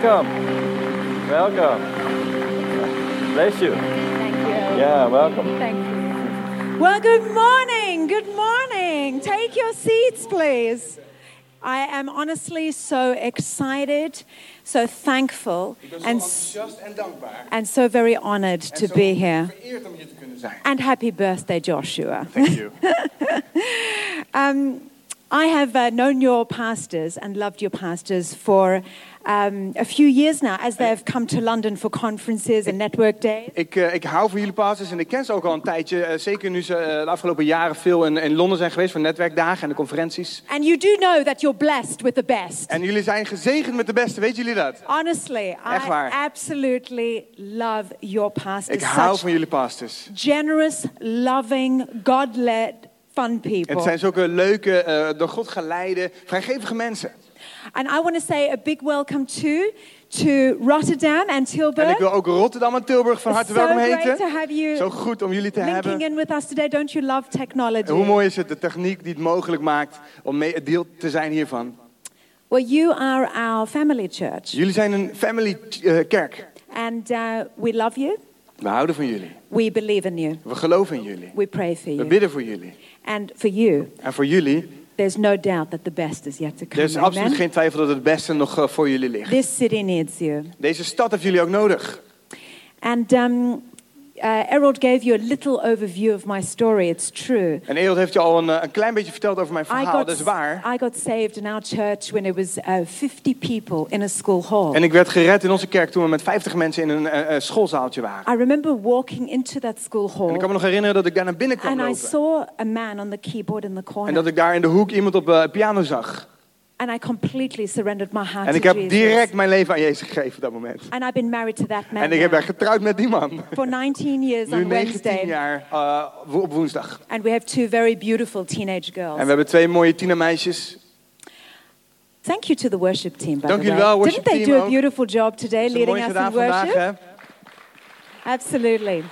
Welcome. Welcome. Bless you. Thank you. Yeah, welcome. Thank you. Well, good morning. Good morning. Take your seats, please. I am honestly so excited, so thankful, and, s- enthousiast en dankbaar. and so very honored to be here. Vereerd om hier te kunnen zijn. And happy birthday, Joshua. Thank you. Um, I have uh, known your pastors and loved your pastors for um, a few years now as they have come to London for conferences and network days. ik, eh, ik hou van jullie pastors en ik ken ze ook al een tijdje. eh, zeker nu ze eh, de afgelopen jaren veel in, in Londen zijn geweest voor netwerkdagen en de conferenties. And you do know that you're blessed with the best. En jullie zijn gezegend met de beste, weten jullie dat? Honestly, Echt I waar. absolutely love your pastors. Ik hou van jullie pastors. generous, loving, God-led, fun Het people. zijn zulke leuke, door God geleide, vrijgevige mensen. And I want to say a big welcome to to Rotterdam and En Tilburg. ik wil ook Rotterdam en Tilburg van harte so welkom great to heten. have you Zo goed om jullie te linking hebben. in with us today. Don't you love technology? En hoe mooi is het, de techniek die het mogelijk maakt om mee, deel te zijn hiervan. Well, you are our family church, Jullie zijn een family eh, kerk. and uh, we love you. We houden van jullie. We believe in you. We geloven in jullie. We pray for We you. bidden voor jullie. And for you, En voor jullie, there's no doubt that the best is yet to er come. is absoluut Amen? geen twijfel dat het beste nog eh, voor jullie ligt. This city needs you. Deze stad heeft jullie ook nodig. And um, uh, Errol gave you a little overview of my story. It's true. En Erod heeft je al een, eh, een klein beetje verteld over mijn I verhaal, got, dat is waar. I got saved in our church when it was uh, 50 people in a school hall. En ik werd gered in onze kerk toen we met 50 mensen in een eh, schoolzaaltje waren. I remember walking into that school En ik kan hall me nog herinneren dat ik daar naar binnen kwam and I lopen. saw a man on the keyboard in the En corner. dat ik daar in de hoek iemand op de piano zag. And I completely surrendered my heart En ik to heb Jesus. direct mijn leven aan Jezus gegeven op dat moment. And I've been married to that man En ik now daar getrouwd met die man. for 19 years Nu on 19 Wednesday. jaar eh, wo- op woensdag. And we have two very beautiful teenage En girls. we hebben twee mooie tienermeisjes. Thank you to the worship team, by Dank the way. wel, Didn't they do a beautiful job today leading us in worship? vandaag. Absolutely.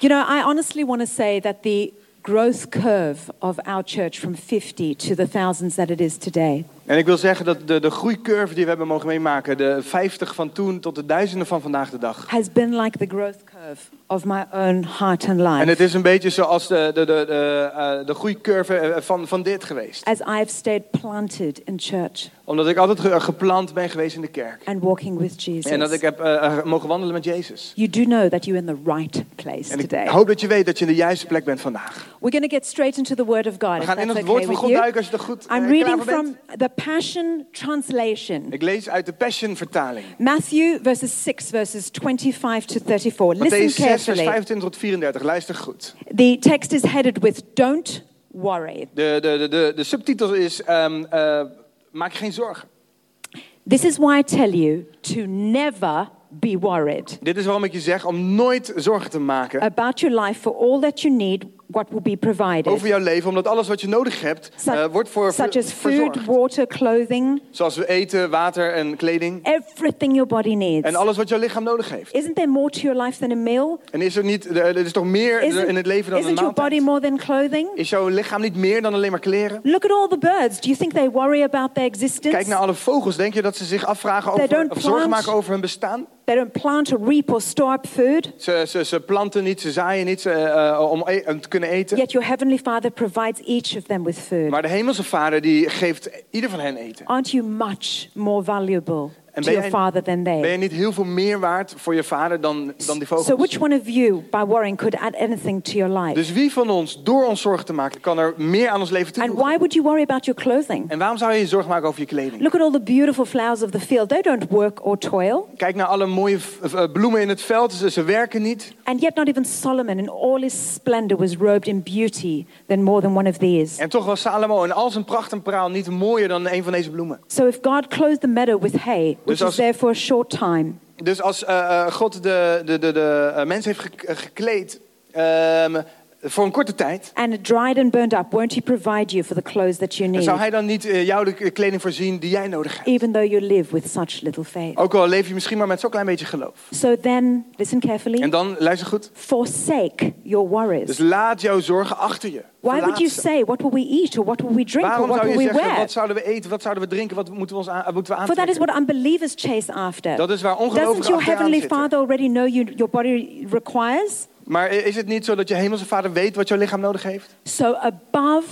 You know, I honestly want to say that the growth curve of our church from 50 to the thousands that it is today En ik wil zeggen dat de, de groeicurve die we hebben mogen meemaken, de 50 van toen tot de duizenden van vandaag de dag. has been like the growth of my own heart and life. En het is een beetje zoals de, de, de, de, eh, de groeicurve eh, van, van dit geweest. As I've stayed planted in church Omdat ik altijd ge- geplant ben geweest in de kerk. and walking with Jesus. En dat ik heb eh, mogen wandelen met Jezus. You do know that you're in the right place En ik today. hoop dat je weet dat je in de juiste plek bent vandaag. We're going to get straight into the Word of God. We gaan in het woord okay van God duiken als je er goed I'm klaar reading from the Passion Translation. Ik lees uit de Passion vertaling. Matthew verses 6 verses 25 to 34. Matthäus Listen 6, vers carefully. 25 tot 34. Luister goed. The text is headed with Don't worry. De, de, de, de, de subtitel is ehm, eh, Maak je geen zorgen. This is why I tell you to never be worried Dit is waarom ik je zeg om nooit zorgen te maken about your life for all that you need, what will be provided. over jouw leven. Omdat alles wat je nodig hebt, Such, eh, wordt voor, such as food, verzorgd. water, clothing, Zoals we eten, water en kleding. everything your body needs. En alles wat jouw lichaam nodig heeft. Isn't there more to your life than a meal? En is er niet, er is toch meer Isn't, in het leven dan een isn't your body maaltijd? more than clothing? Is jouw lichaam niet meer dan alleen maar kleren? Look at all the birds. Do you think they worry about their existence? Kijk naar alle vogels. Denk je dat ze zich afvragen over, of zorgen maken over hun bestaan? They don't plant or reap or store up food. Ze, ze, ze planten niet, ze zaaien niet ze, eh, om e- om te kunnen eten. Yet your heavenly Father provides each of them with food. Maar de hemelse vader die geeft ieder van hen eten. Aren't you much more valuable En to ben your Father than Ben je they? niet heel veel meer waard voor je vader dan, dan die vogels? So which one of you, by worrying, could add anything to your life? Dus wie van ons, door ons zorgen te maken, kan er meer aan ons leven And toevoegen? why would you worry about your clothing? En waarom zou je je zorgen maken over je kleding? Look at all the beautiful flowers of the field. They don't work or toil. Kijk naar alle mooie v- bloemen in het veld. Ze, ze werken niet. And yet not even Solomon in all his splendor was robed in beauty than more than one of these. En toch was Salomo in al zijn pracht en praal niet mooier dan een van deze bloemen. So if God clothed the meadow with hay, which Dus is als- there for a short time, Dus als eh, God de, de, de, de eh, mens heeft ge- gekleed, ehm, voor een korte tijd. and it dried and burned up, won't He provide you for the clothes that you En need, zou hij dan niet eh, jou de kleding voorzien die jij nodig hebt? even though you live with such little faith? Ook al leef je misschien maar met zo'n klein beetje geloof. So then, listen carefully, En dan, luister goed. forsake your worries. Dus laat jouw zorgen achter je. Why would you say, What will we eat, or what will we drink, or Waarom what zou will je we zeggen, wear? wat zouden we eten, wat zouden we drinken, wat moeten we, ons aan, moeten we For that is aantrekken? what unbelievers chase after. Dat is waar Doesn't ongelovigen your achteraan heavenly. Father already know you, your body requires? Maar is het niet zo dat je hemelse vader weet wat jouw lichaam nodig heeft? So, above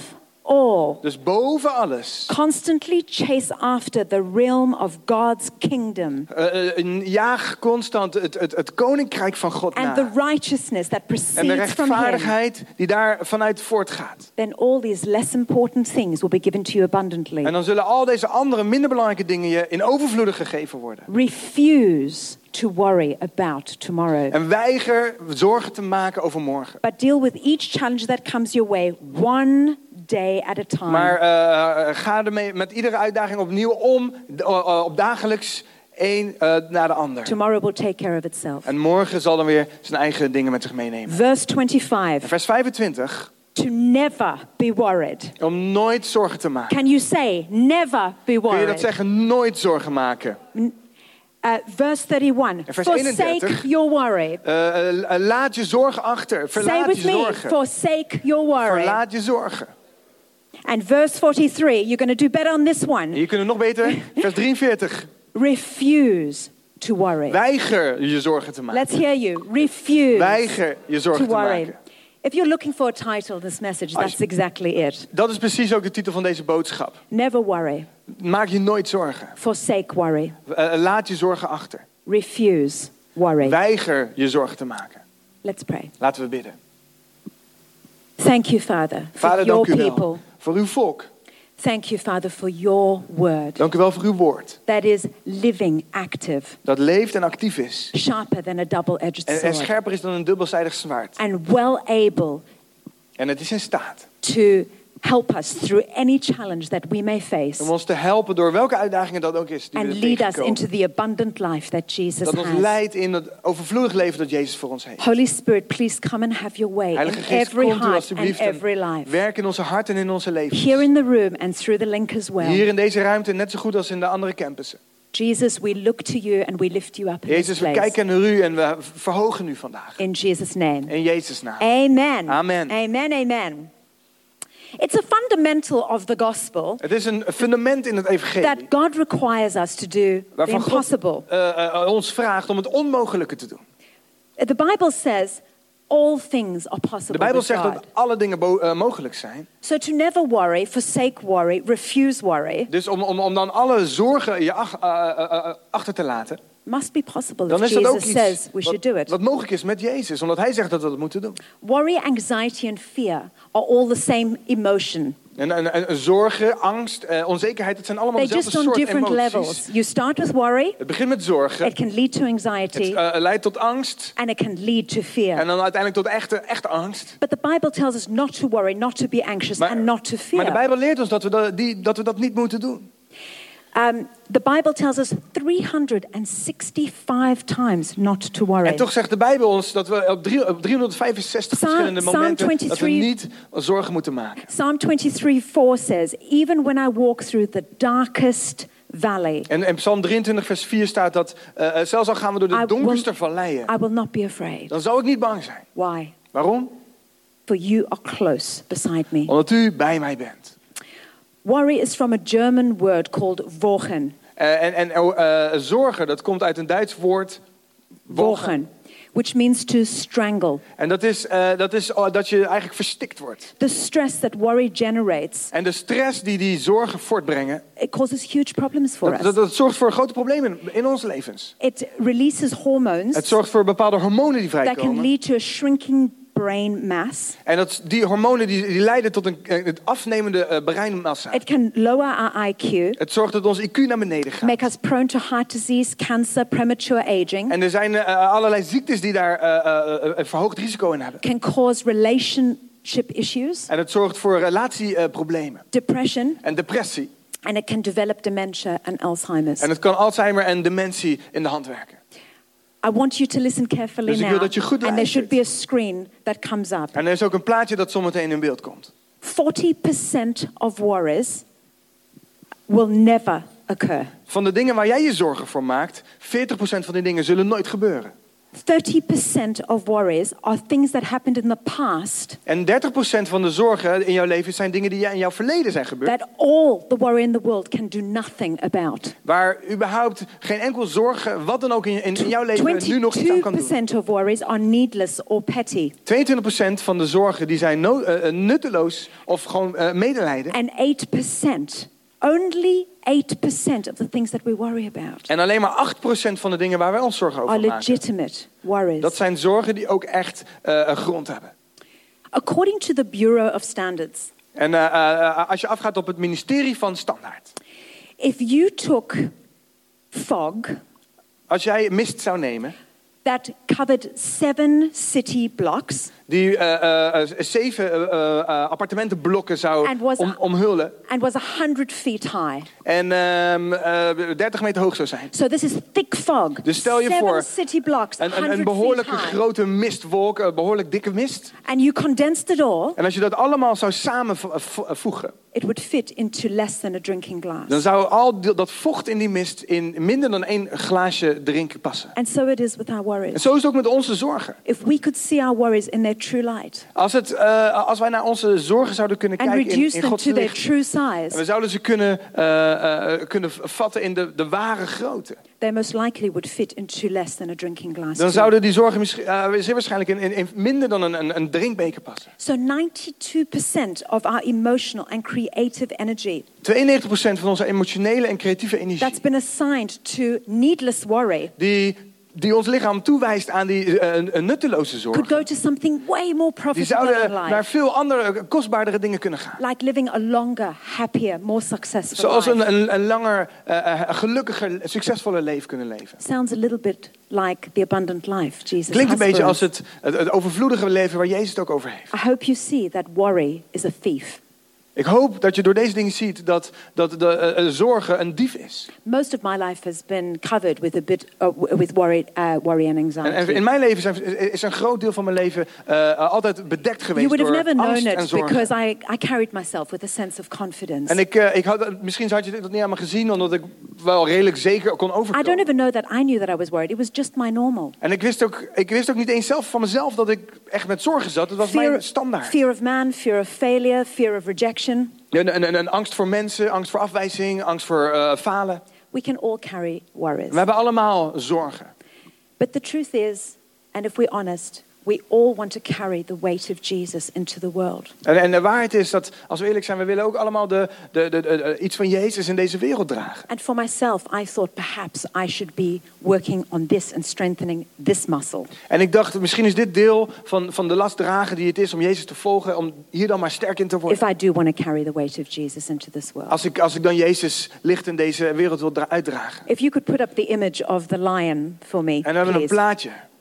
all, Dus boven alles. constantly chase after the realm of God's kingdom eh, jaag constant het, het, het koninkrijk van God and the righteousness that En de proceeds from Him. rechtvaardigheid die daar vanuit voortgaat. Then all these less important things will be given to you abundantly. En dan zullen al deze andere minder belangrijke dingen je in overvloeden gegeven worden. Refuse to worry about tomorrow. En weiger zorgen te maken over morgen. But deal with each challenge that comes your way one day at a time. Maar eh, ga ermee met iedere uitdaging opnieuw om, eh, op dagelijks één eh, naar de ander. Tomorrow will take care of itself. En morgen zal dan weer zijn eigen dingen met zich meenemen. Verse 25 Vers 25, to never be worried. om nooit zorgen te maken. Can you say, never be Kun je dat worried? zeggen? Nooit zorgen maken. Uh, verse 31 En vers forsake 31. your worry. Eh, laat je zorgen achter. Say Verlaat with je me, zorgen. forsake your worry. Verlaat je zorgen. And verse 43, you're going to do better on this one. je kunt het nog beter. Vers 43. Refuse to worry. Weiger je zorgen te maken. Let's hear you. Refuse Weiger je zorgen te maken. If you're looking for a title this message, that's exactly it. Dat is precies ook de titel van deze boodschap. Never worry. Maak je nooit zorgen. Forsake worry. Eh, laat je zorgen achter. Refuse worry. Weiger je zorgen te maken. Let's pray. Laten we bidden. Thank you, Father, for Vader, your people. Voor uw volk. Thank you, Father, for your word Dank u wel voor uw woord. that is living, active, Dat leeft en actief is. sharper than a double edged En, en sword, scherper is dan een dubbelzijdig zwaard. and well able En het is in staat to help us through any challenge that we may face om ons te helpen door welke uitdagingen dat ook is. Die and lead us into the abundant life that Jesus Dat ons has. leidt in het overvloedig leven dat Jezus voor ons heeft. Holy Spirit, please come and have your way Heilige in Geest, every komt heart and every life. werk in onze harten en in onze levens. Here in the room and through the link as well. Hier in deze ruimte, net zo goed als in de andere campussen. Jesus, we look to you and we lift you up in Jezus, we kijken naar u en we verhogen u vandaag. In Jesus' name. In Jezus' naam. Amen. Amen. Amen. Amen. It's a fundamental of the gospel Het is een fundament in het that evangelie. God requires us to do the Waarvan God impossible. eh, eh, ons vraagt om het onmogelijke te doen. The Bible says all things are De possible Bijbel with zegt God. dat alle dingen eh, mogelijk zijn. So to never worry, forsake worry, refuse worry, Dus om, om, om dan alle zorgen je ach- achter te laten, must be possible dan if is dat ook Jesus says we should do it. wat mogelijk is met Jezus. Omdat hij zegt dat we dat moeten doen. Worry, anxiety, and fear are all the same emotion. En, en, en zorgen, angst, eh, onzekerheid, het zijn allemaal They're dezelfde just on soort different emoties. levels. You start with worry, Het begint met zorgen. it can lead to Het anxiety, eh, leidt tot angst. and it can lead to fear. En dan uiteindelijk tot echte, echte angst. But the Bible tells us not to worry, not to be anxious, Maar, and not to maar fear. de Bijbel leert ons dat we dat, die, dat we dat niet moeten doen. Um, the Bible tells us 365 times not to worry. En toch zegt de Bijbel ons dat we op, drie, op 365 Psalm- verschillende momenten dat we 23 niet zorgen moeten maken. Psalm 23 4 says, Even when I walk through the darkest valley, En in Psalm 23 vers 4 staat dat eh, zelfs al gaan we door I de will- donkerste valleien, I will not be afraid. dan zou ik niet bang zijn. Why? Waarom? For you are close beside me. Omdat u bij mij bent. Worry is from a German word called Wochen. Eh, en en oh, eh, zorgen, dat komt uit een Duits woord. Wochen, which means to strangle. En dat is, eh, dat is oh, dat je eigenlijk verstikt wordt. The stress that worry generates, En de stress die die zorgen voortbrengen, it causes huge problems for dat, us. dat zorgt voor grote problemen in onze levens. It releases Het hormones zorgt voor bepaalde hormonen die that can vrijkomen. lead to a shrinking brain mass. En dat, die hormonen die, die leiden tot een, eh, het afnemende eh, breinmassa. It can lower our IQ, Het zorgt dat ons IQ naar beneden gaat. make us prone to heart disease, cancer, premature aging, En er zijn eh, allerlei ziektes die daar eh, een verhoogd risico in hebben. can cause relationship issues, En het zorgt voor relatieproblemen depression, en depressie. and it can develop dementia and Alzheimer's. En het kan Alzheimer en dementie in de hand werken. I want you to listen carefully Dus ik wil now. dat je goed and there should be a screen that comes up. En er is ook een plaatje dat zometeen in beeld komt. 40% of worries will never occur. Van de dingen waar jij je zorgen voor maakt, 40% van die dingen zullen nooit gebeuren. 30% of worries are things that happened in the past En 30% van de zorgen in jouw leven zijn dingen die in jouw verleden zijn gebeurd. that all the worry in the world can do nothing about. Waar überhaupt geen enkel zorgen, wat dan ook in, in, in jouw leven nu nog iets aan kan doen. 22% of worries are needless or petty. 22% van de zorgen die zijn no- eh, nutteloos of gewoon eh, medelijden. And 8%, only 8% of the things that we worry about En alleen maar 8% van de dingen waar wij ons zorgen are over maken. legitimate worries. Dat zijn zorgen die ook echt eh, een grond hebben. According to the Bureau of Standards, En eh, eh, als je afgaat op het ministerie van Standaard. if you took fog Als jij mist zou nemen, that covered seven city blocks die eh, eh, eh, zeven appartementenblokken zou om, omhullen. and was 100 feet high. En ehm, eh, 30 meter hoog zou zijn. So this is thick fog. Dus stel je seven voor, city blocks, Een, een, 100 een behoorlijke grote mistwolk, een behoorlijk dikke mist. And you condensed it all, En als je dat allemaal zou samenvoegen, it would fit into less than a drinking glass. dan zou al dat vocht in die mist in minder dan één glaasje drinken passen. And so it is with our En worries. zo is het ook met onze zorgen. If we could see our worries in their true light Als, het, eh, als wij naar onze zorgen zouden kunnen and kijken in, in Gods licht. true En we zouden ze kunnen, eh, eh, kunnen vatten in de, de ware grootte. they most likely would fit into less than a drinking glass. Dan zouden die zorgen misschien, zeer waarschijnlijk in, in, in minder dan een, een, een drinkbeker passen. So 92% of our emotional and creative energy 92% van onze emotionele en creatieve energie. that's been assigned to needless worry Die, die ons lichaam toewijst aan die eh, een, een nutteloze could zorgen. go to something way more Die profitable zouden naar life. veel andere, kostbaardere dingen kunnen gaan. Like living a longer, happier, more successful Zoals life. een, een, een langer, eh, eh, gelukkiger, succesvoller leven kunnen leven. Sounds a little bit like the abundant life Jesus Klinkt een has beetje for als het, het, het overvloedige leven waar Jezus het ook over heeft. I hope you see that worry is a thief. Ik hoop dat je door deze dingen ziet dat, dat de eh, zorgen een dief is. Most of my life has been covered with a bit uh, with worry, uh, worry and anxiety. en in mijn leven zijn, is een groot deel van mijn leven eh, altijd bedekt you geweest would have door never known en it zorgen. because I, I carried myself with a sense of confidence. En ik, ik had, misschien had je dit niet aan me gezien, omdat ik wel redelijk zeker kon I don't overkomen. even know that I knew that I was worried. It was just my normal. En ik wist, ook, ik wist ook niet eens zelf van mezelf dat ik echt met zorgen zat. Het was mijn standaard. fear of man, fear of failure, fear of rejection. Een, een, een, een angst voor mensen, angst voor afwijzing, angst voor eh, falen. We can all carry worries. We hebben allemaal zorgen. But the truth is, and if we're honest, we all want to carry the weight of Jesus into the world. En, en de waarheid is dat, als we eerlijk zijn, we willen ook allemaal de, de, de, de- iets van Jezus in deze wereld dragen. And for myself, I thought perhaps I should be working on this and strengthening this muscle. En ik dacht, misschien is dit deel van, van de last dragen die het is om Jezus te volgen, om hier dan maar sterk in te worden. If I do want to carry the weight of Jesus into this world. Als ik, als ik dan Jezus licht in deze wereld wil dra- uitdragen. If you could put up the image of the lion for me, En we hebben een plaatje van een leeuw.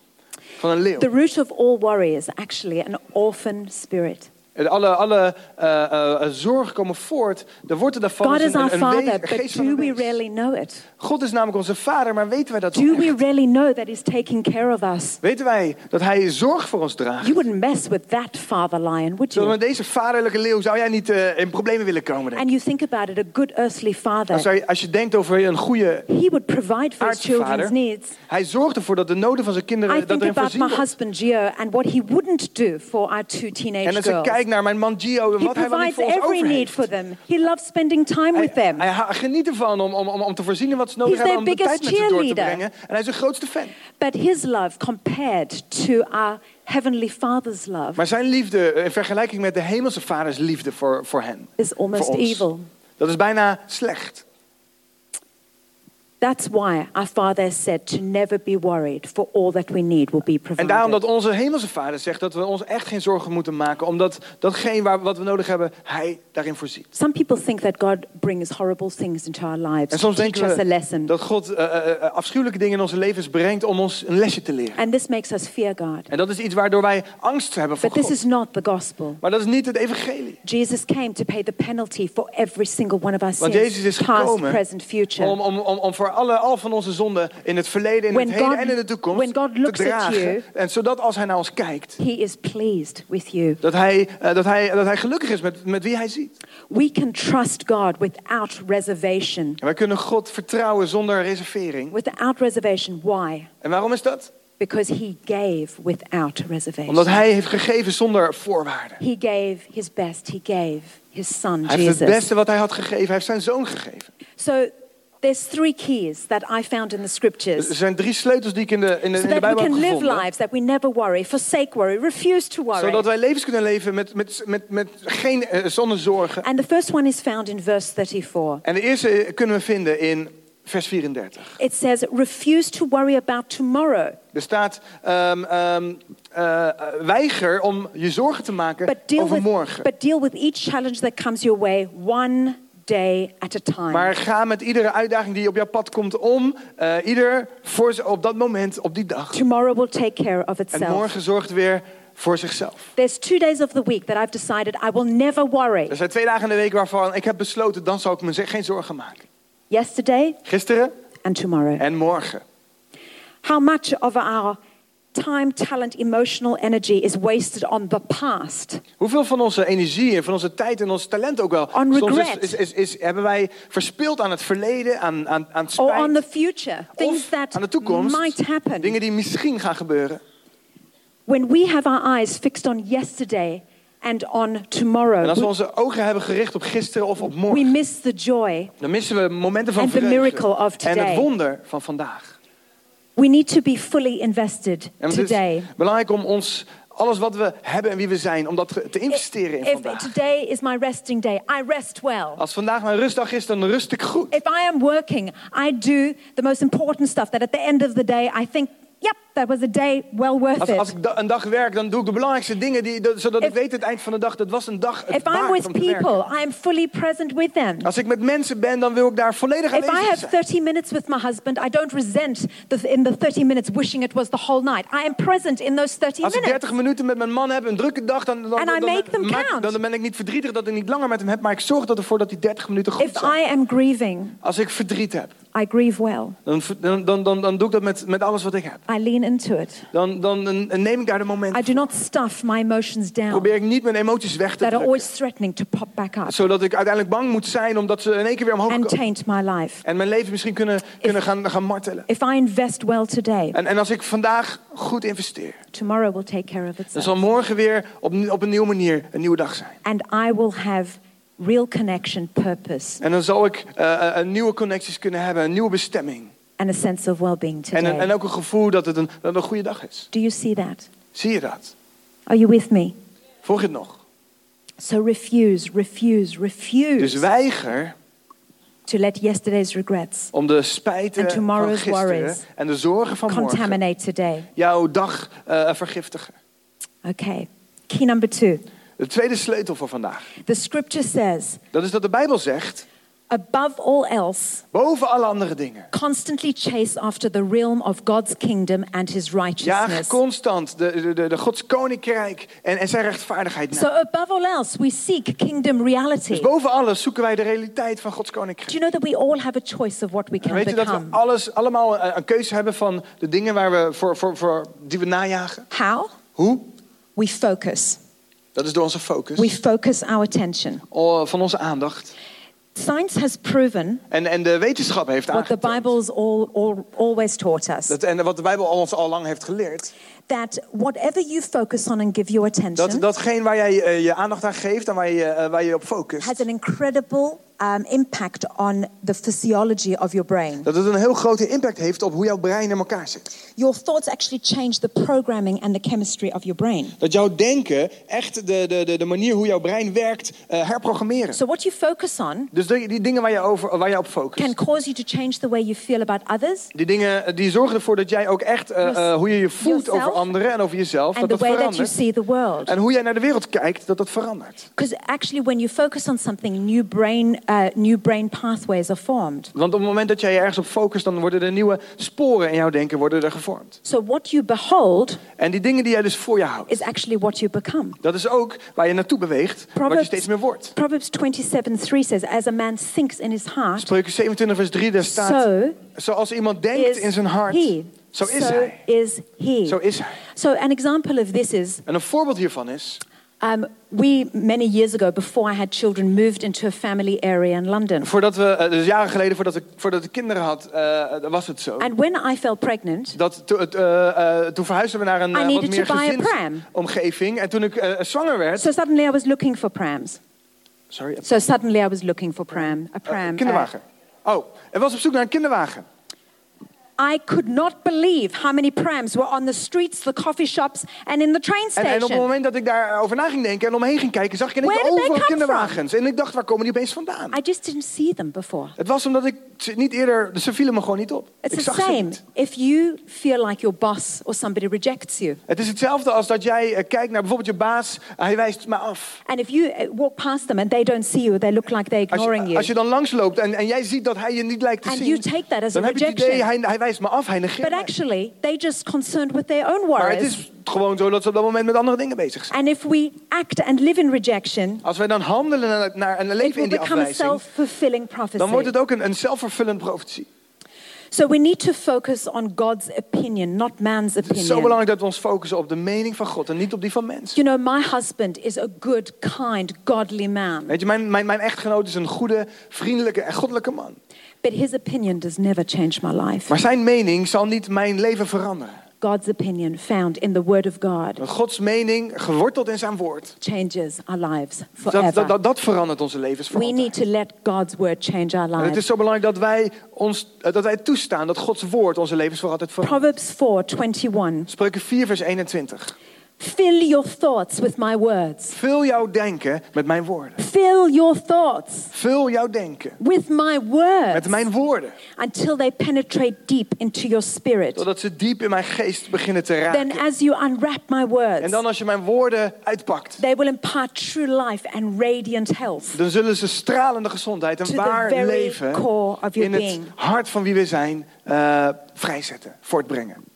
The root of all worry is actually an orphan spirit. Alle, alle eh, eh, zorgen komen voort. De wortel daarvan God is is een, our een, een father, wees- een but do we really know it? God is namelijk onze vader, maar weten wij dat Do we echt? really know that He's taking care of us? Weten wij dat hij zorg voor ons draagt? You wouldn't mess with that father lion, would you? met deze vaderlijke leeuw zou jij niet eh, in problemen willen komen. Denk. And you think about it, a good earthly Als, father, hij- als je denkt over een goede he would provide for his aardse vader, children's needs. hij zorgt ervoor dat de noden van zijn kinderen I dat think about my husband Gio and what he wouldn't do for our two teenage als girls. Kijk naar mijn man Gio en wat hij wel niet voor ons every over need for them. He loves spending time Hij, with them. hij geniet ervan om, om, om, om te voorzien in wat ze nodig He's hebben, om de tijd met ze door te brengen. En hij is hun grootste fan. But his love compared to our heavenly father's love Maar zijn liefde eh, in vergelijking met de hemelse vaders liefde voor, voor hen, is almost evil. dat is bijna slecht. That's why our Father said to never be worried, for all that we need will be En provided. daarom dat onze hemelse vader zegt dat we ons echt geen zorgen moeten maken, omdat datgene waar, wat we nodig hebben, hij daarin voorziet. Some people think that God brings horrible things into our lives En soms denken we lesson. dat God eh, eh, afschuwelijke dingen in onze levens brengt om ons een lesje te leren. And this makes us fear God. En dat is iets waardoor wij angst hebben voor But this God. is not the gospel. Maar dat is niet het evangelie. Jesus came to pay the penalty for every single one of our Want sins, Jezus is past, gekomen present, future. Om, om, om, om voor voor alle, al van onze zonden in het verleden, in When het heden God- en in de toekomst when God te dragen. you- en zodat als hij naar ons kijkt, He is pleased with you. dat hij, eh, dat hij, dat hij gelukkig is met, met wie hij ziet. We can trust God without reservation. En wij kunnen God vertrouwen zonder reservering. Without reservation. Why? En waarom is dat? Because He gave without reservation. Omdat hij heeft gegeven zonder voorwaarden. He gave His best. He gave His Son, Hij heeft het Jesus. beste wat hij had gegeven. Hij heeft zijn zoon gegeven. So there's three keys that I found in the scriptures. Er zijn drie sleutels die ik in de, in de, So in de that we Bijbel heb can live gevonden. lives that we never worry, forsake worry, refuse to worry. Zodat wij levens kunnen leven met, met, met, met geen, eh, zonder zorgen. And the first one is found in verse 34. En de eerste kunnen we vinden in vers 34. It says, refuse to worry about tomorrow, Er staat, ehm, eh, eh, weiger om je zorgen te maken but deal, over with, morgen. but deal with each challenge that comes your way one day at a time. Maar ga met iedere uitdaging die op jouw pad komt om. eh, ieder voor, op dat moment, op die dag. Tomorrow will take care of En itself. morgen zorgt weer voor zichzelf. There's two days of the week that I've decided I will never worry. Er zijn twee dagen in de week waarvan ik heb besloten, dan zal ik me geen zorgen maken. Yesterday Gisteren and tomorrow. en morgen. How much of our time, talent, emotional energy is wasted on the past? Hoeveel van onze energie en van onze tijd en ons talent ook wel On soms regret. is, is, is, hebben wij verspild aan het verleden, aan, aan, aan Or on the spijt, future? Things that aan de toekomst. might happen. Dingen die misschien gaan gebeuren. When we have our eyes fixed on yesterday and on En tomorrow, als we we, onze ogen hebben gericht op gisteren of op we morgen, miss the joy. dan missen we momenten van And the vreugde miracle of en today. het wonder van vandaag. We need to be fully invested En het today. is belangrijk om ons alles wat we hebben en wie we zijn, om dat te investeren in If vandaag. today is my resting day, I rest well. Als vandaag mijn rustdag is, dan rust ik goed. If I am working, I do the most important stuff that at the end of the day I think, yep, that was a day well worth Als, als it. ik da- een dag werk, dan doe ik de belangrijkste dingen, die, dat- zodat ik If- weet het eind van de dag, dat was een dag het If I'm with people, I am fully present with them. Als ik met mensen ben, dan wil ik daar volledig If I aanwezig have zijn. 30 minutes with my husband, I don't resent the, in the 30 minutes wishing it was the whole night. I am present in those 30 Als ik minutes. 30 minuten met mijn man heb, een drukke dag, dan, dan, dan, them maak- dan, dan ben ik niet verdrietig dat ik niet langer met hem heb, maar ik zorg dat ervoor dat die 30 minuten goed If zijn. I am grieving, Als ik verdriet heb, I grieve well. dan, dan, dan, dan, dan doe ik dat met, met alles wat ik heb. I lean into it. Dan, dan, dan neem ik daar de I momenten do not stuff my emotions down Probeer ik niet mijn emoties weg te that are drukken. always threatening to pop back up Zodat ik uiteindelijk bang moet zijn omdat ze in één keer weer omhoog and taint my life. En mijn leven misschien kunnen, kunnen gaan, gaan martelen. If I invest well today, En, en als ik vandaag goed investeer, tomorrow will take care of dan itself. zal morgen weer op, op een nieuwe manier een nieuwe dag zijn. And I will have real connection, purpose, En dan zal ik eh, nieuwe connecties kunnen hebben, een nieuwe bestemming. and a sense of well-being En, een- en today. ook een gevoel dat het een, dat het een goede dag is. Do you see that? Zie je dat? Are you with me? Volg het nog? So refuse, refuse, Dus refuse weiger to let yesterday's regrets om de spijten And van tomorrow's gisteren worries en de zorgen van morgen contaminate today. jouw dag eh, vergiftigen. Okay. Key number two. De tweede sleutel voor vandaag. The scripture says, Dat is dat de Bijbel zegt, above all else, boven alle andere dingen. constantly chase after the realm of God's kingdom and his righteousness. constant de, de, de, Gods koninkrijk en, en zijn rechtvaardigheid na. So, above all else, we seek kingdom reality. Dus boven alles zoeken wij de realiteit van Gods Do koninkrijk. you know that we all have a choice of what we En can weet je dat we become? alles, allemaal een, een keuze hebben van de dingen waar we voor, voor, voor, die we najagen? How? Hoe? We focus. Dat is door onze focus, We focus our attention. o- van onze aandacht. Science has proven En, en de wetenschap heeft what the Bible's all, all, always taught us dat, en wat de Bijbel ons al lang heeft geleerd, that whatever you focus on and give your attention dat datgene waar jij eh, je aandacht aan geeft en waar je, eh, waar je op focust, has an incredible um, impact on the physiology of your brain. dat het een heel grote impact heeft op hoe jouw brein in elkaar zit. Your thoughts actually change the programming and the chemistry of your brain. Dat jouw denken echt de, de, de, de manier hoe jouw brein werkt eh, herprogrammeren. So, what you focus on Dus die, die dingen waar je, over, waar je op focust. can cause you to change the way you feel about others, Die dingen eh, die zorgen ervoor dat jij ook echt eh, eh, hoe je je voelt Yourself. over anderen en over jezelf, and dat the dat way that you see the world. En hoe jij naar de wereld kijkt, dat dat verandert. Because actually, when you focus on something, new brain, uh, new brain pathways are formed. Want op het moment dat jij je ergens op focust, dan worden er nieuwe sporen in jouw denken worden er gevormd. So what you behold En die dingen die jij dus voor je houdt, is actually what you become. dat is ook waar je naartoe beweegt, wat je Proverbs, steeds meer wordt. Proverbs 27:3 says, "As a man thinks in his heart, Spreuken 27 vers 3, daar staat, so zoals iemand denkt in zijn hart, he." zo is so hij. is he. Zo is hij. So an example of this is En een voorbeeld hiervan is, um, we many years ago, before I had children, moved into a family area in London. voordat we, eh, dus jaren geleden, voordat ik, voordat ik kinderen had, eh, was het zo. And when I fell pregnant, Dat, to- toen verhuisden we naar een eh, wat meer gezinsomgeving. En toen ik zwanger werd... so suddenly I was looking for prams. Sorry, So suddenly I was looking for pram, a pram. uh, kinderwagen. Oh, en was op zoek naar een kinderwagen. I could not believe how many prams were on the streets, the coffee shops, and in the train En, station. en op het moment dat ik daarover na ging denken en omheen ging kijken, zag ik in één Where keer did they overal kinderwagens. En ik dacht, waar komen die opeens vandaan? I just didn't see them before. Het was omdat ik niet eerder, ze vielen me gewoon niet op. It's ik the zag same if you feel like your boss or somebody rejects you. Het is hetzelfde als dat jij eh, kijkt naar bijvoorbeeld je baas, hij wijst me af. And if you uh, walk past them and they don't see you, they look like they're Als ignoring je, you. als je dan langsloopt en, en jij ziet dat hij je niet lijkt te And zien, you take that as a dan heb je het idee, rejection. hij, hij wijst me af, hij negeert But mij. actually, they're just concerned with their own Maar het worries. is gewoon zo dat ze op dat moment met andere dingen bezig zijn. And if we act and live in rejection, Als wij dan handelen naar, naar en it leven will in die become a afwijzing, self-fulfilling dan wordt prophecy. het ook een, een zelfvervullend profetie. So we need to focus on God's opinion, not man's Het is zo opinion. belangrijk dat we ons focussen op de mening van God en niet op die van mensen. You know, my husband is a good, kind, godly man. Weet je, mijn, mijn, mijn echtgenoot is een goede, vriendelijke en goddelijke man. But his opinion does never change my life. Maar zijn mening zal niet mijn leven veranderen. God's opinion, found in the Word of God, Want Gods mening, geworteld in zijn woord, changes our lives dat, dat, forever. dat, dat verandert onze levens voor We need altijd. to let God's Word change our En het is lives. zo belangrijk dat wij, ons, eh, dat wij toestaan dat Gods woord onze levens voor altijd verandert. Proverbs 4:21. Spreuken 4 vers 21. Fill your thoughts with my words. Vul jouw denken met mijn woorden. Fill your thoughts Vul jouw denken with my met words mijn woorden. until they penetrate deep into your spirit. Totdat ze diep in mijn geest beginnen te Then, raken. as you unwrap my En words, dan als je mijn woorden uitpakt, they will impart true life and radiant health. dan zullen ze stralende gezondheid en waar leven in het hart van wie we zijn eh, vrijzetten, voortbrengen.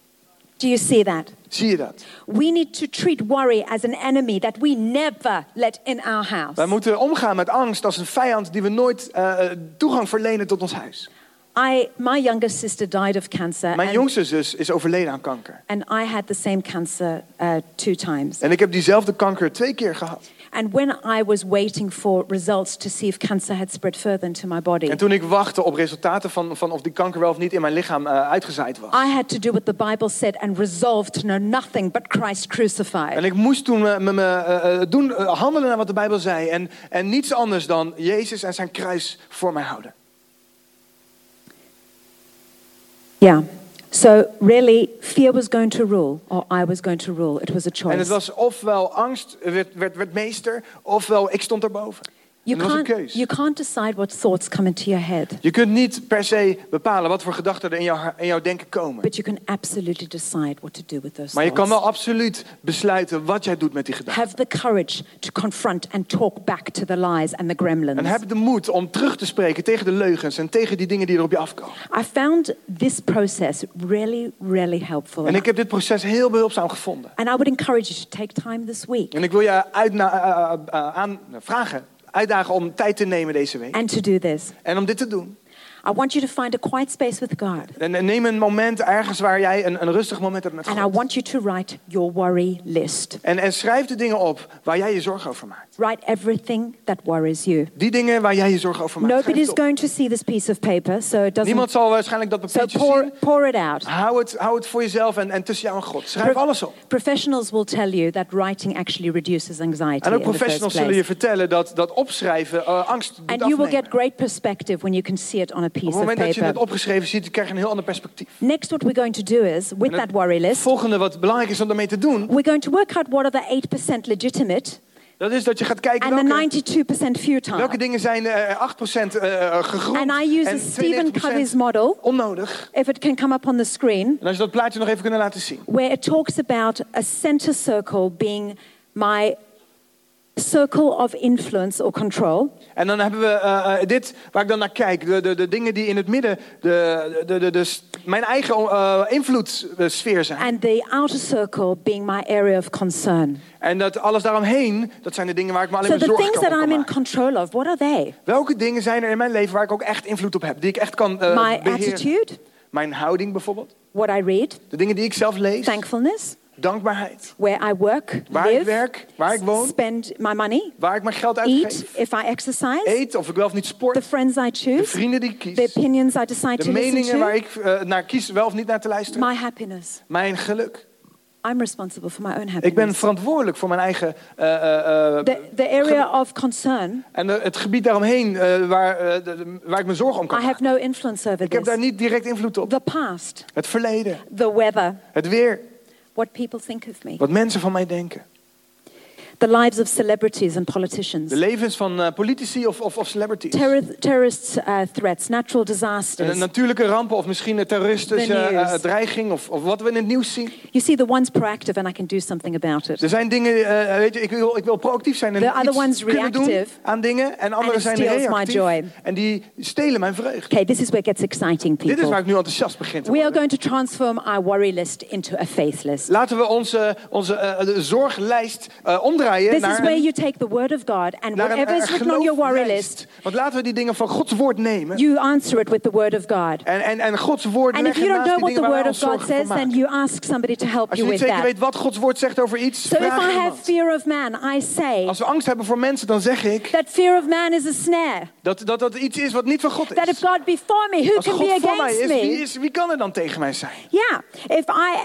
Do you see that? Zie je dat? We need to treat worry as an enemy that we never let in our Wij house. moeten omgaan met angst als een vijand die we nooit eh, toegang verlenen tot ons huis. I, my younger sister died of cancer, Mijn and, jongste zus is overleden aan kanker. and I had the same cancer uh, two times. En ik heb diezelfde kanker twee keer gehad. And when I was waiting for results to see if cancer had spread further into my body, En toen ik wachtte op resultaten van, van of die kanker wel of niet in mijn lichaam eh, uitgezaaid was. I had to do what the Bible said and resolve to know nothing but Christ En crucified. ik moest toen me, me, me, eh, eh, doen, eh, handelen naar wat de Bijbel zei. En, en niets anders dan Jezus en zijn kruis voor mij houden. Yeah. So really, fear was going to rule, or I was going to rule. It was a En het choice. was ofwel angst werd, werd, werd meester, ofwel ik stond erboven. You En dat was een keus. you can't decide what thoughts come into your head, Je kunt niet per se bepalen wat voor gedachten er in, jouw, in jouw denken komen. but you can absolutely decide what to do with those Maar je kan thoughts. wel absoluut besluiten wat jij doet met die gedachten. Have the courage to confront and talk back to the lies and the gremlins. En heb de moed om terug te spreken tegen de leugens en tegen die dingen die er op je afkomen. I found this process really, really helpful. En ik heb dit proces heel behulpzaam gevonden. And I would encourage you to take time this week En ik wil je uitna- eh, eh, eh, aan, vragen, uitdagen om tijd te nemen deze week. and to do this. En om dit te doen. I want you to find a quiet space with God. En, neem een moment ergens waar jij een, een rustig moment hebt met And I God. want you to write your worry list. En, en schrijf de dingen op waar jij je zorgen over maakt. Write everything that worries you. Die dingen waar jij je zorgen over maakt. het op. going to see this piece of paper, so it doesn't. Niemand zal waarschijnlijk dat So papiertje pour, zien. pour it out. Hou het, hou het voor jezelf en, en tussen jou en God. Schrijf Pro- alles op. Professionals will tell you that writing actually reduces anxiety. En ook professionals zullen je vertellen dat, dat opschrijven eh, angst doet And you will afnemen. get great perspective when you can see it on a Op piece het moment dat je het opgeschreven ziet, krijg je een heel ander perspectief. Next, what we're going to do is, with that worry het list, volgende wat belangrijk is om daarmee te doen, we're going to work out what are the 8% legitimate Dat is dat je gaat kijken and welke, 92% futile. welke dingen zijn eh 8% eh gegrond And I use en a Stephen 92% Covey's model, onnodig. if it can come up on the screen, En als je dat plaatje nog even kunnen laten zien. where it talks about a center circle being my circle of influence or control. En dan hebben we eh, eh, dit waar ik dan naar kijk. De, de, de dingen die in het midden de, de, de, de, mijn eigen eh invloedssfeer zijn. and the outer circle being my area of concern. En dat alles daaromheen, dat zijn de dingen waar ik me alleen So maar the zorgen things kan I'm in control of, what are they? Welke dingen zijn er in mijn leven waar ik ook echt invloed op heb? Die ik echt kan eh My beheren? attitude, Mijn houding bijvoorbeeld. what I read, De dingen die ik zelf lees. thankfulness, Dankbaarheid. where I work, Waar ik live, werk, waar ik woon. spend my money, Waar ik mijn geld eat, uitgeef. if I exercise, Eet of ik wel of niet the sport. friends I De choose, vrienden die ik kies. the opinions I decide De to listen meningen waar to, ik eh, naar kies wel of niet naar te luisteren. my happiness. Mijn geluk. I'm responsible for my own Ik ben happiness. verantwoordelijk voor mijn eigen... eh, eh, The, the area of concern, en eh, het gebied daaromheen waar, de- de- waar ik me zorgen om kan I have no influence over Ik heb daar this. niet direct invloed op. The past, Het verleden. the weather, Het weer. Wat mensen van mij denken. The lives of celebrities and politicians. De levens van eh, politici of, of, of celebrities. Terror, terrorist uh, threats, natural Eh, disasters. natuurlijke rampen of misschien een terroristische eh, dreiging of, of wat we in het nieuws zien. You see, the one's proactive and I can do something about it. Er zijn dingen, eh, weet je, ik wil, ik wil proactief zijn en The other iets one's kunnen doen reactive. aan dingen. En anderen zijn steals my reactief. joy. En die stelen mijn vreugde. Okay, this is where it gets exciting, Dit is people. waar ik nu enthousiast begin te We are going to transform our worry list into a faith list. Laten we onze, onze eh, zorglijst eh, omdraaien This naar is where you take the word of God and whatever is written on your worry list, Want laten we die dingen van Gods woord nemen. you answer it with the word of God. En, en, en Gods woord And if you don't know what the word of God says, then you ask somebody to help Als je you niet with zeker that. weet wat Gods woord zegt over iets, So if vraag I have fear of man, I say Als we angst hebben voor mensen, dan zeg ik that fear of man is a snare. dat dat, dat iets is wat niet van God That if is. God be for me, who Als can God be voor mij against is wie, me? is, wie kan er dan tegen mij zijn? Yeah, if I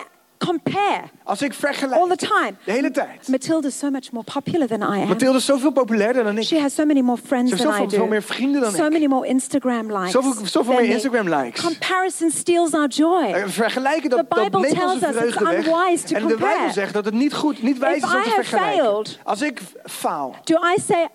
compare Als ik all vergelijk, the time. de hele tijd. Matilda's so much more popular than I am. Mathilde is zoveel populairder dan ik. She has so many more friends Ze heeft than I zoveel, do. veel meer vrienden dan So ik. many more Instagram likes. Zoveel, zoveel than meer me. Instagram-likes. Comparison steals our joy. Eh, Vergelijken, dat, The dat Bible neemt tells onze us it's vreugde weg. unwise to En de compare. Bijbel zegt dat het niet goed, niet wijs If is om I te have vergelijken. failed- Als ik faal, Do I say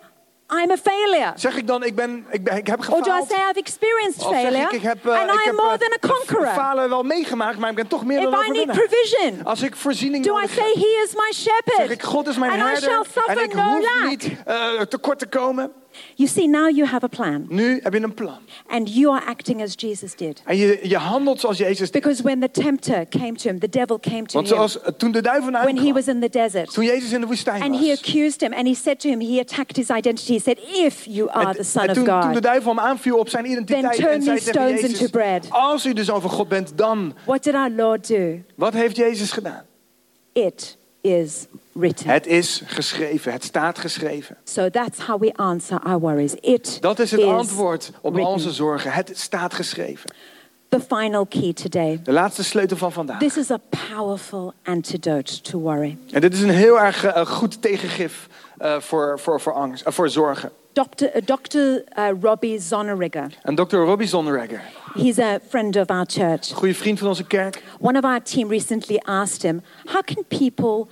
I'm a failure? zeg ik dan ik, ben, ik, ben, ik heb Or do I gefaald? say I've experienced Of zeg ik, ik heb, eh, and ik I heb am more eh, than a conqueror? falen wel meegemaakt, maar ik ben toch meer If dan I need overwinnaar. provision, Als ik voorziening do I nodig say heb, He is my zeg shepherd ik God is mijn and I herder shall en suffer ik no hoef lack? niet eh, tekort te komen. You see, now you have a plan Nu heb je een plan. and you are acting as Jesus did. En je, je handelt zoals Jezus deed. Because when the tempter came to him, the devil came to Want him zoals eh, toen de duivel naar hem when he kwam, was in the desert. toen Jezus in de woestijn And he was. accused him and he said to him, he attacked his identity. He said, If you are En, the Son en of toen, toen de God, duivel hem aanviel op zijn identiteit turn en zei tegen stones Jezus, into bread. als u de zoon van God bent, dan. what did our Lord do? Wat heeft Jezus gedaan? It is written. Het is geschreven, het staat geschreven. So that's how we answer our worries. It Dat is het antwoord op written. onze zorgen. Het staat geschreven. The final key today. De laatste sleutel van vandaag. This is a powerful antidote to worry. En dit is een heel erg eh, goed tegengif eh, voor, voor, voor angst, eh, voor zorgen. Dr. Uh, Dr. Uh, Robbie Zonneregger, En Dr. Robbie Zonneregger, he's a friend of our church. een goede vriend van onze kerk. One of our team recently asked him, How can people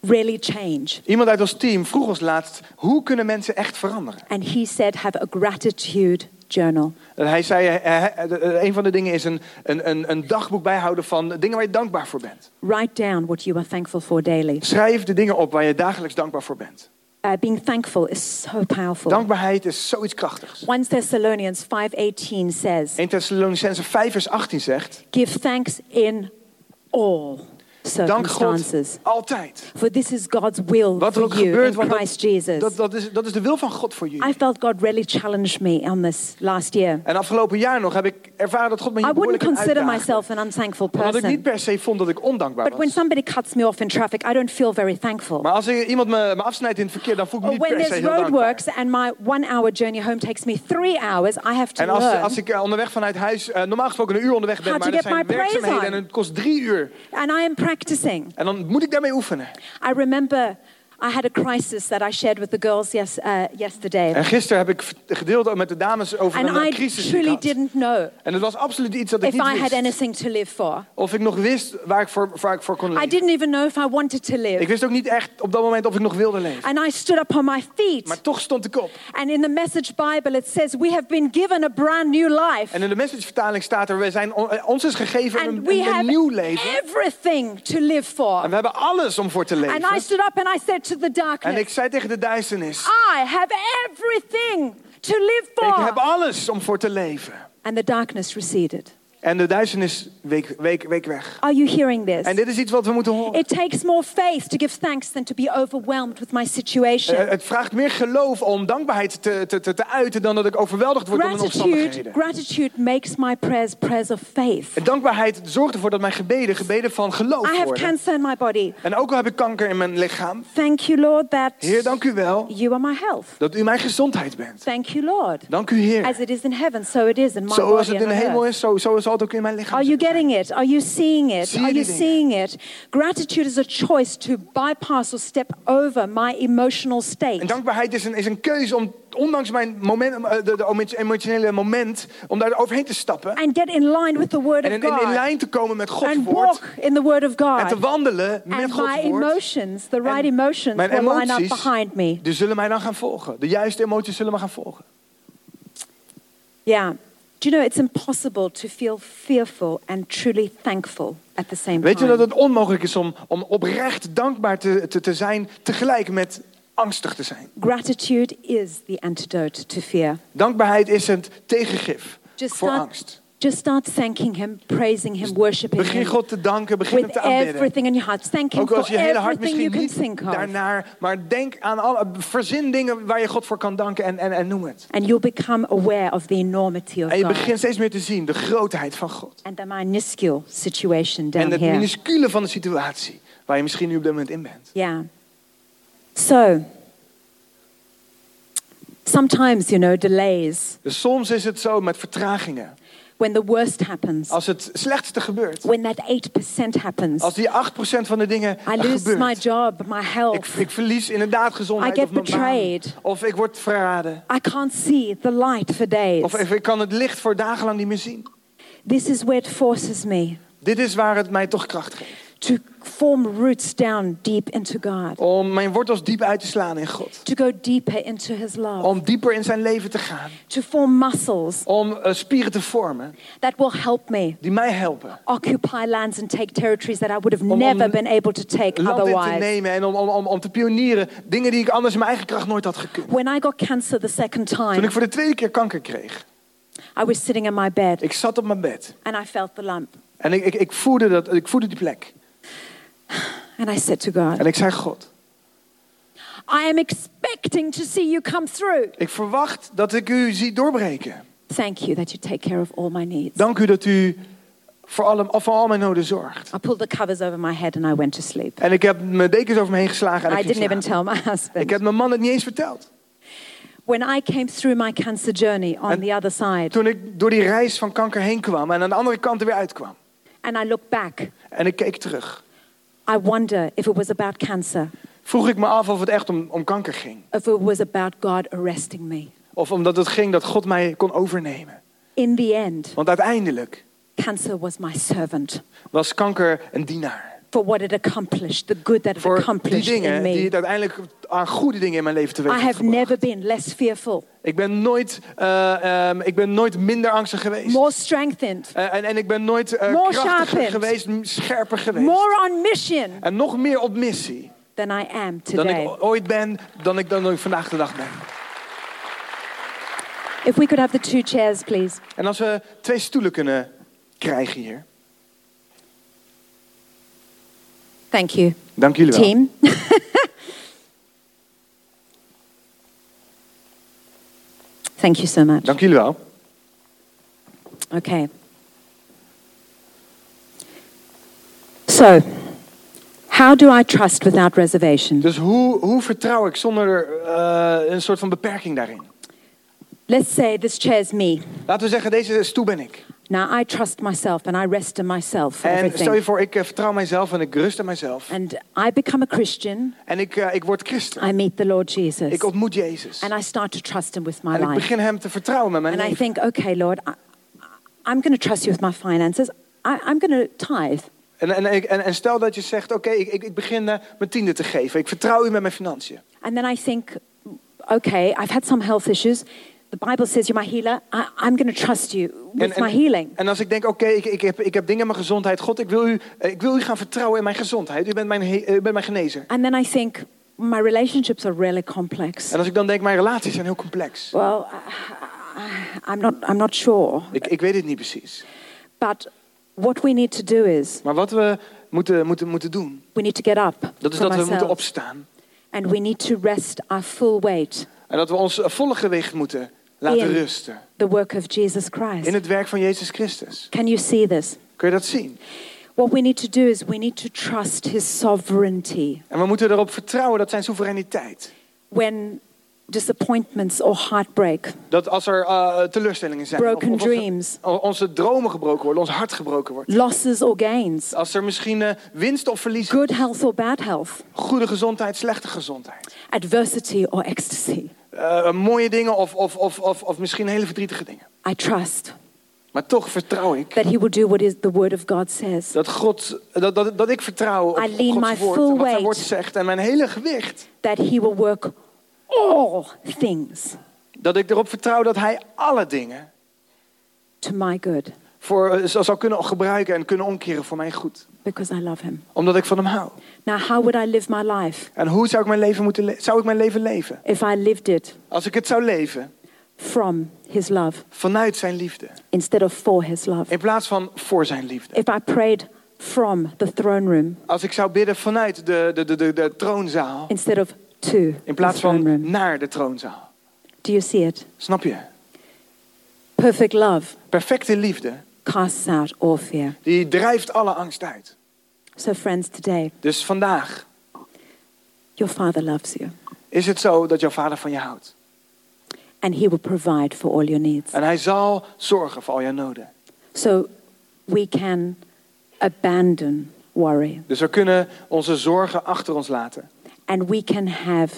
really change? Iemand uit ons team vroeg ons laatst, hoe kunnen mensen echt veranderen? And he said, Have a gratitude journal. En hij zei, eh, eh, eh, een van de dingen is een, een, een, een dagboek bijhouden van dingen waar je dankbaar voor bent. Write down what you are thankful for daily. Schrijf de dingen op waar je dagelijks dankbaar voor bent. Uh, being thankful is so powerful. Dankbaarheid is zoiets krachtigs. 1 Thessalonians 5:18 says, 1 Thessalonicense 5 vers 18 zegt, "Give thanks in all dank God altijd. for this is God's will Wat er for ook you gebeurt, in want Christ dat, Jesus." dat, dat, is, dat is de wil van God voor jullie. I felt God really challenged me on this last year. En afgelopen jaar nog heb ik ervaren dat God me I hier wouldn't behoorlijk in consider uitdaagde. myself an unthankful Omdat ik niet person, per se vond dat ik ondankbaar but when was. somebody cuts me off in traffic, I don't feel very thankful. Maar als er iemand me, me afsnijdt in het verkeer, dan voel ik me niet when per se there's heel dankbaar. roadworks and my one-hour journey home takes me three hours, I have to En als, learn. als ik eh, onderweg vanuit huis, eh, normaal gesproken een uur onderweg ben, How maar my zijn werkzaamheden en het kost drie uur. And I am practicing. En dan moet ik daarmee oefenen. I remember I had a crisis that I shared with the girls yes, uh, yesterday. En gisteren heb ik gedeeld met de dames over And een I crisis die ik truly had. didn't know En het was absoluut iets dat ik if niet I had wist. anything to live for. Of ik nog wist waar ik voor, waar ik voor kon I leven. didn't even know if I wanted to Ik live. wist ook niet echt op dat moment of ik nog wilde leven. And I stood up on my feet. Maar toch stond ik op. And in the Message Bible, it says, We have been given a brand new life. En in de messagevertaling staat er, we zijn, eh, ons is gegeven And een, we een, een have nieuw leven. everything to live En for. we hebben alles om voor te And I leven. stood up and I said to the En darkness, ik zei tegen de duisternis, I have everything to live ik heb for. alles om voor te leven. And the darkness receded. En de duisternis week, week, week weg. Are you hearing En this? dit is iets wat we moeten horen. It takes more faith to give thanks than to be overwhelmed with my situation. het vraagt meer geloof om dankbaarheid te, te, te, te uiten dan dat ik overweldigd word door mijn Gratitude, omstandigheden. gratitude makes my prayers prayers of faith. En dankbaarheid zorgt ervoor dat mijn gebeden gebeden van geloof I have worden. cancer in my body. En ook al heb ik kanker in mijn lichaam. Thank you, Lord, that Heer, dank u wel you are my health. dat u mijn gezondheid bent. Thank you, Lord. Dank u, Heer. As it is in heaven, so it is in my Zoals body het in de hemel is, zo, zo zal ook in mijn lichaam Are you getting it? Are you seeing it? Are you seeing it? Gratitude is a choice to bypass or step over my emotional En state. dankbaarheid is een, is een keuze om, ondanks mijn moment, eh, de, de emotionele moment, om daar overheen te stappen. And get in line with the Word En in, in, in God. lijn te komen met Gods And woord. walk in the Word of En te God. wandelen met And Gods my woord. emotions, the right En emotions, mijn will line up behind me. die zullen mij dan gaan volgen. De juiste emoties zullen me gaan volgen. Yeah. Do you know it's impossible to feel fearful and truly thankful at the same Weet je dat het onmogelijk is om, om oprecht dankbaar te, te, te zijn, tegelijk met angstig te zijn? Gratitude is the antidote to fear. Dankbaarheid is het tegengif Just voor angst. Just start thanking Him, praising Him, worshiping Begin Him God te danken, begin hem with te aanbidden. everything in your heart. Thank Him Ook als je hele hart misschien niet daarnaar, maar denk aan alle, verzin dingen waar je God voor kan danken en, en, en noem het. And you'll become aware of the enormity of En je God begint steeds meer te zien de grootheid van God. and the minuscule situation En down het here. minuscule van de situatie waar je misschien nu op dit moment in bent. Yeah. So, sometimes, you know, delays, Dus soms is het zo met vertragingen. When the worst happens, Als het slechtste gebeurt. when that 8% happens, Als die 8% van de dingen I lose gebeurt. my job, my Ik, health. ik verlies inderdaad gezondheid I of get mijn baan. betrayed. Of ik word verraden. I can't see the light for days. Of ik kan het licht voor dagenlang niet meer zien. This is where it forces me Dit is waar het mij toch kracht geeft. To form roots down deep into God, Om mijn wortels diep uit te slaan in God. to go deeper into His love, Om dieper in zijn leven te gaan. to form muscles Om eh, spieren te vormen that will help me die mij helpen. occupy lands and take territories that I would have Om- om never been able to take Land in te otherwise. nemen en om, om, om, om te pionieren. Dingen die ik anders in mijn eigen kracht nooit had gekund. When I got cancer the second Toen time, ik voor de tweede keer kanker kreeg. I was sitting in my bed Ik zat op mijn bed. and I felt the lump. En ik, ik, ik, voelde, dat, ik voelde die plek. And I said to God, En ik zei, God, I am expecting to see you come through. ik verwacht dat ik u zie doorbreken. Thank you that you take care of all my needs. Dank u dat u voor, alle, voor al mijn noden zorgt. I pulled the covers over my head and I went to sleep. En ik heb mijn dekens over me heen geslagen en I ik ging didn't even slapen. tell my Ik husband. heb mijn man het niet eens verteld. When I came through my cancer journey on And- the other side Toen ik door die reis van kanker heen kwam en aan de andere kant er weer uitkwam. and I looked back, En ik keek terug. I wonder if it was about cancer, Vroeg ik me af of het echt om, om kanker ging. if it was about God arresting me. Of omdat het ging dat God mij kon overnemen. In the end, Want uiteindelijk cancer was my servant was kanker een dienaar. For what it accomplished, the good that it Voor die accomplished in dingen die me. het uiteindelijk aan goede dingen in mijn leven teweeg I heeft have never been less fearful, Ik ben nooit, ehm, ik ben nooit minder angstig geweest. more strengthened, Eh, en, en ik ben nooit More krachtiger sharpened. geweest, scherper geweest. more on mission En nog meer op missie than I am dan today. ik ooit ben, dan ik, dan ik vandaag de dag ben. If we could have the two chairs, please. En als we twee stoelen kunnen krijgen hier. Thank you, Dank jullie wel. team. Thank you so much. Dank jullie wel. Okay. So, how do I trust without reservation? Dus hoe, hoe vertrouw ik zonder eh, een soort van beperking daarin? Let's say this chair is me. Laten we zeggen, deze stoel ben ik. Now I trust myself and I rest in myself for En stel je voor, ik eh, vertrouw mijzelf en ik rust in mijzelf. And I become a Christian. En ik, eh, ik word christen. I meet the Lord Jesus. Ik ontmoet Jezus. And I start to trust him with my En ik life. begin hem te vertrouwen met mijn And I think, okay, Lord, I, I'm going to trust you with my finances. I, I'm going to tithe. En, en, en, en stel dat je zegt, oké, ik, ik, ik begin eh, mijn tiende te geven. Ik vertrouw u met mijn financiën. And then I think, okay, I've had some health issues. The Bible says you're my healer. I, I'm going to trust you with En, my healing. en als ik denk, oké, ik, ik, heb, ik heb dingen in mijn gezondheid. God, ik wil, u, eh, ik wil u gaan vertrouwen in mijn gezondheid. U bent mijn, he- u bent mijn genezer. And then I think, my relationships are really complex. En als ik dan denk, mijn relaties zijn heel complex. Well, I, I'm, not, I'm not sure. Ik, ik weet het niet precies. But what we need to do is Maar wat we moeten, moeten, moeten doen, we need to get up dat is dat we moeten ourselves. opstaan. And we need to rest our full weight, En dat we ons volle gewicht moeten laten rusten. the work of Jesus Christ. In het werk van Jezus Christus. Can you see this? Kun je dat zien? What we need to do is we need to trust his sovereignty. En we moeten erop vertrouwen dat zijn soevereiniteit. When disappointments or heartbreak, Dat als er eh, teleurstellingen zijn. broken of- of- dreams, of onze dromen gebroken worden, ons hart gebroken wordt. losses or gains, Als er misschien eh, winst of verlies good health or bad health, Goede gezondheid, slechte gezondheid. adversity or ecstasy, Eh, mooie dingen of, of, of, of, of misschien hele verdrietige dingen. I trust Maar toch vertrouw ik that he will do what is the word of God says. dat, God, dat, dat, dat ik vertrouw op I lean Gods my woord. full en wat zijn woord zegt. En mijn hele gewicht. That he will work all things Dat ik erop vertrouw dat hij alle dingen to my good voor, eh, zal kunnen gebruiken en kunnen omkeren voor mijn goed. Because I love him. Omdat ik van hem hou. Now, how would I live my life En hoe zou ik mijn leven, moeten zou ik mijn leven leven? if I lived it Als ik het zou leven from his love vanuit zijn liefde. instead of for his love? In plaats van voor zijn liefde. If I prayed from the throne room Als ik zou bidden vanuit de, de, de, de, de troonzaal. instead of to In the plaats throne van room. naar de troonzaal. Do you see it? Snap je? Perfect love Perfecte liefde. casts out all fear. Die drijft alle angst uit. So, friends, today, Dus vandaag your Father loves you is het zo dat jouw vader van je houdt. and he will provide for all your needs. En hij zal zorgen voor al jouw noden. So, we can abandon worry Dus we kunnen onze zorgen achter ons laten. and we can have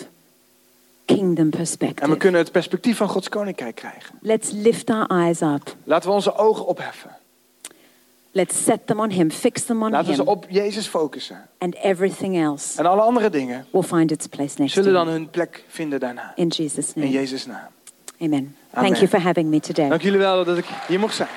kingdom En we perspective. kunnen het perspectief van Gods koninkrijk krijgen. Let's lift our eyes up. Laten we onze ogen opheffen. Let's set them on him, fix them on Laten we ze him, op Jezus focussen. and everything else En alle andere dingen will find its place next zullen dan him. hun plek vinden daarna. In Jesus' In name. Jezus' naam. Amen. Amen. Thank you for having me today. Dank jullie wel dat ik hier mocht zijn.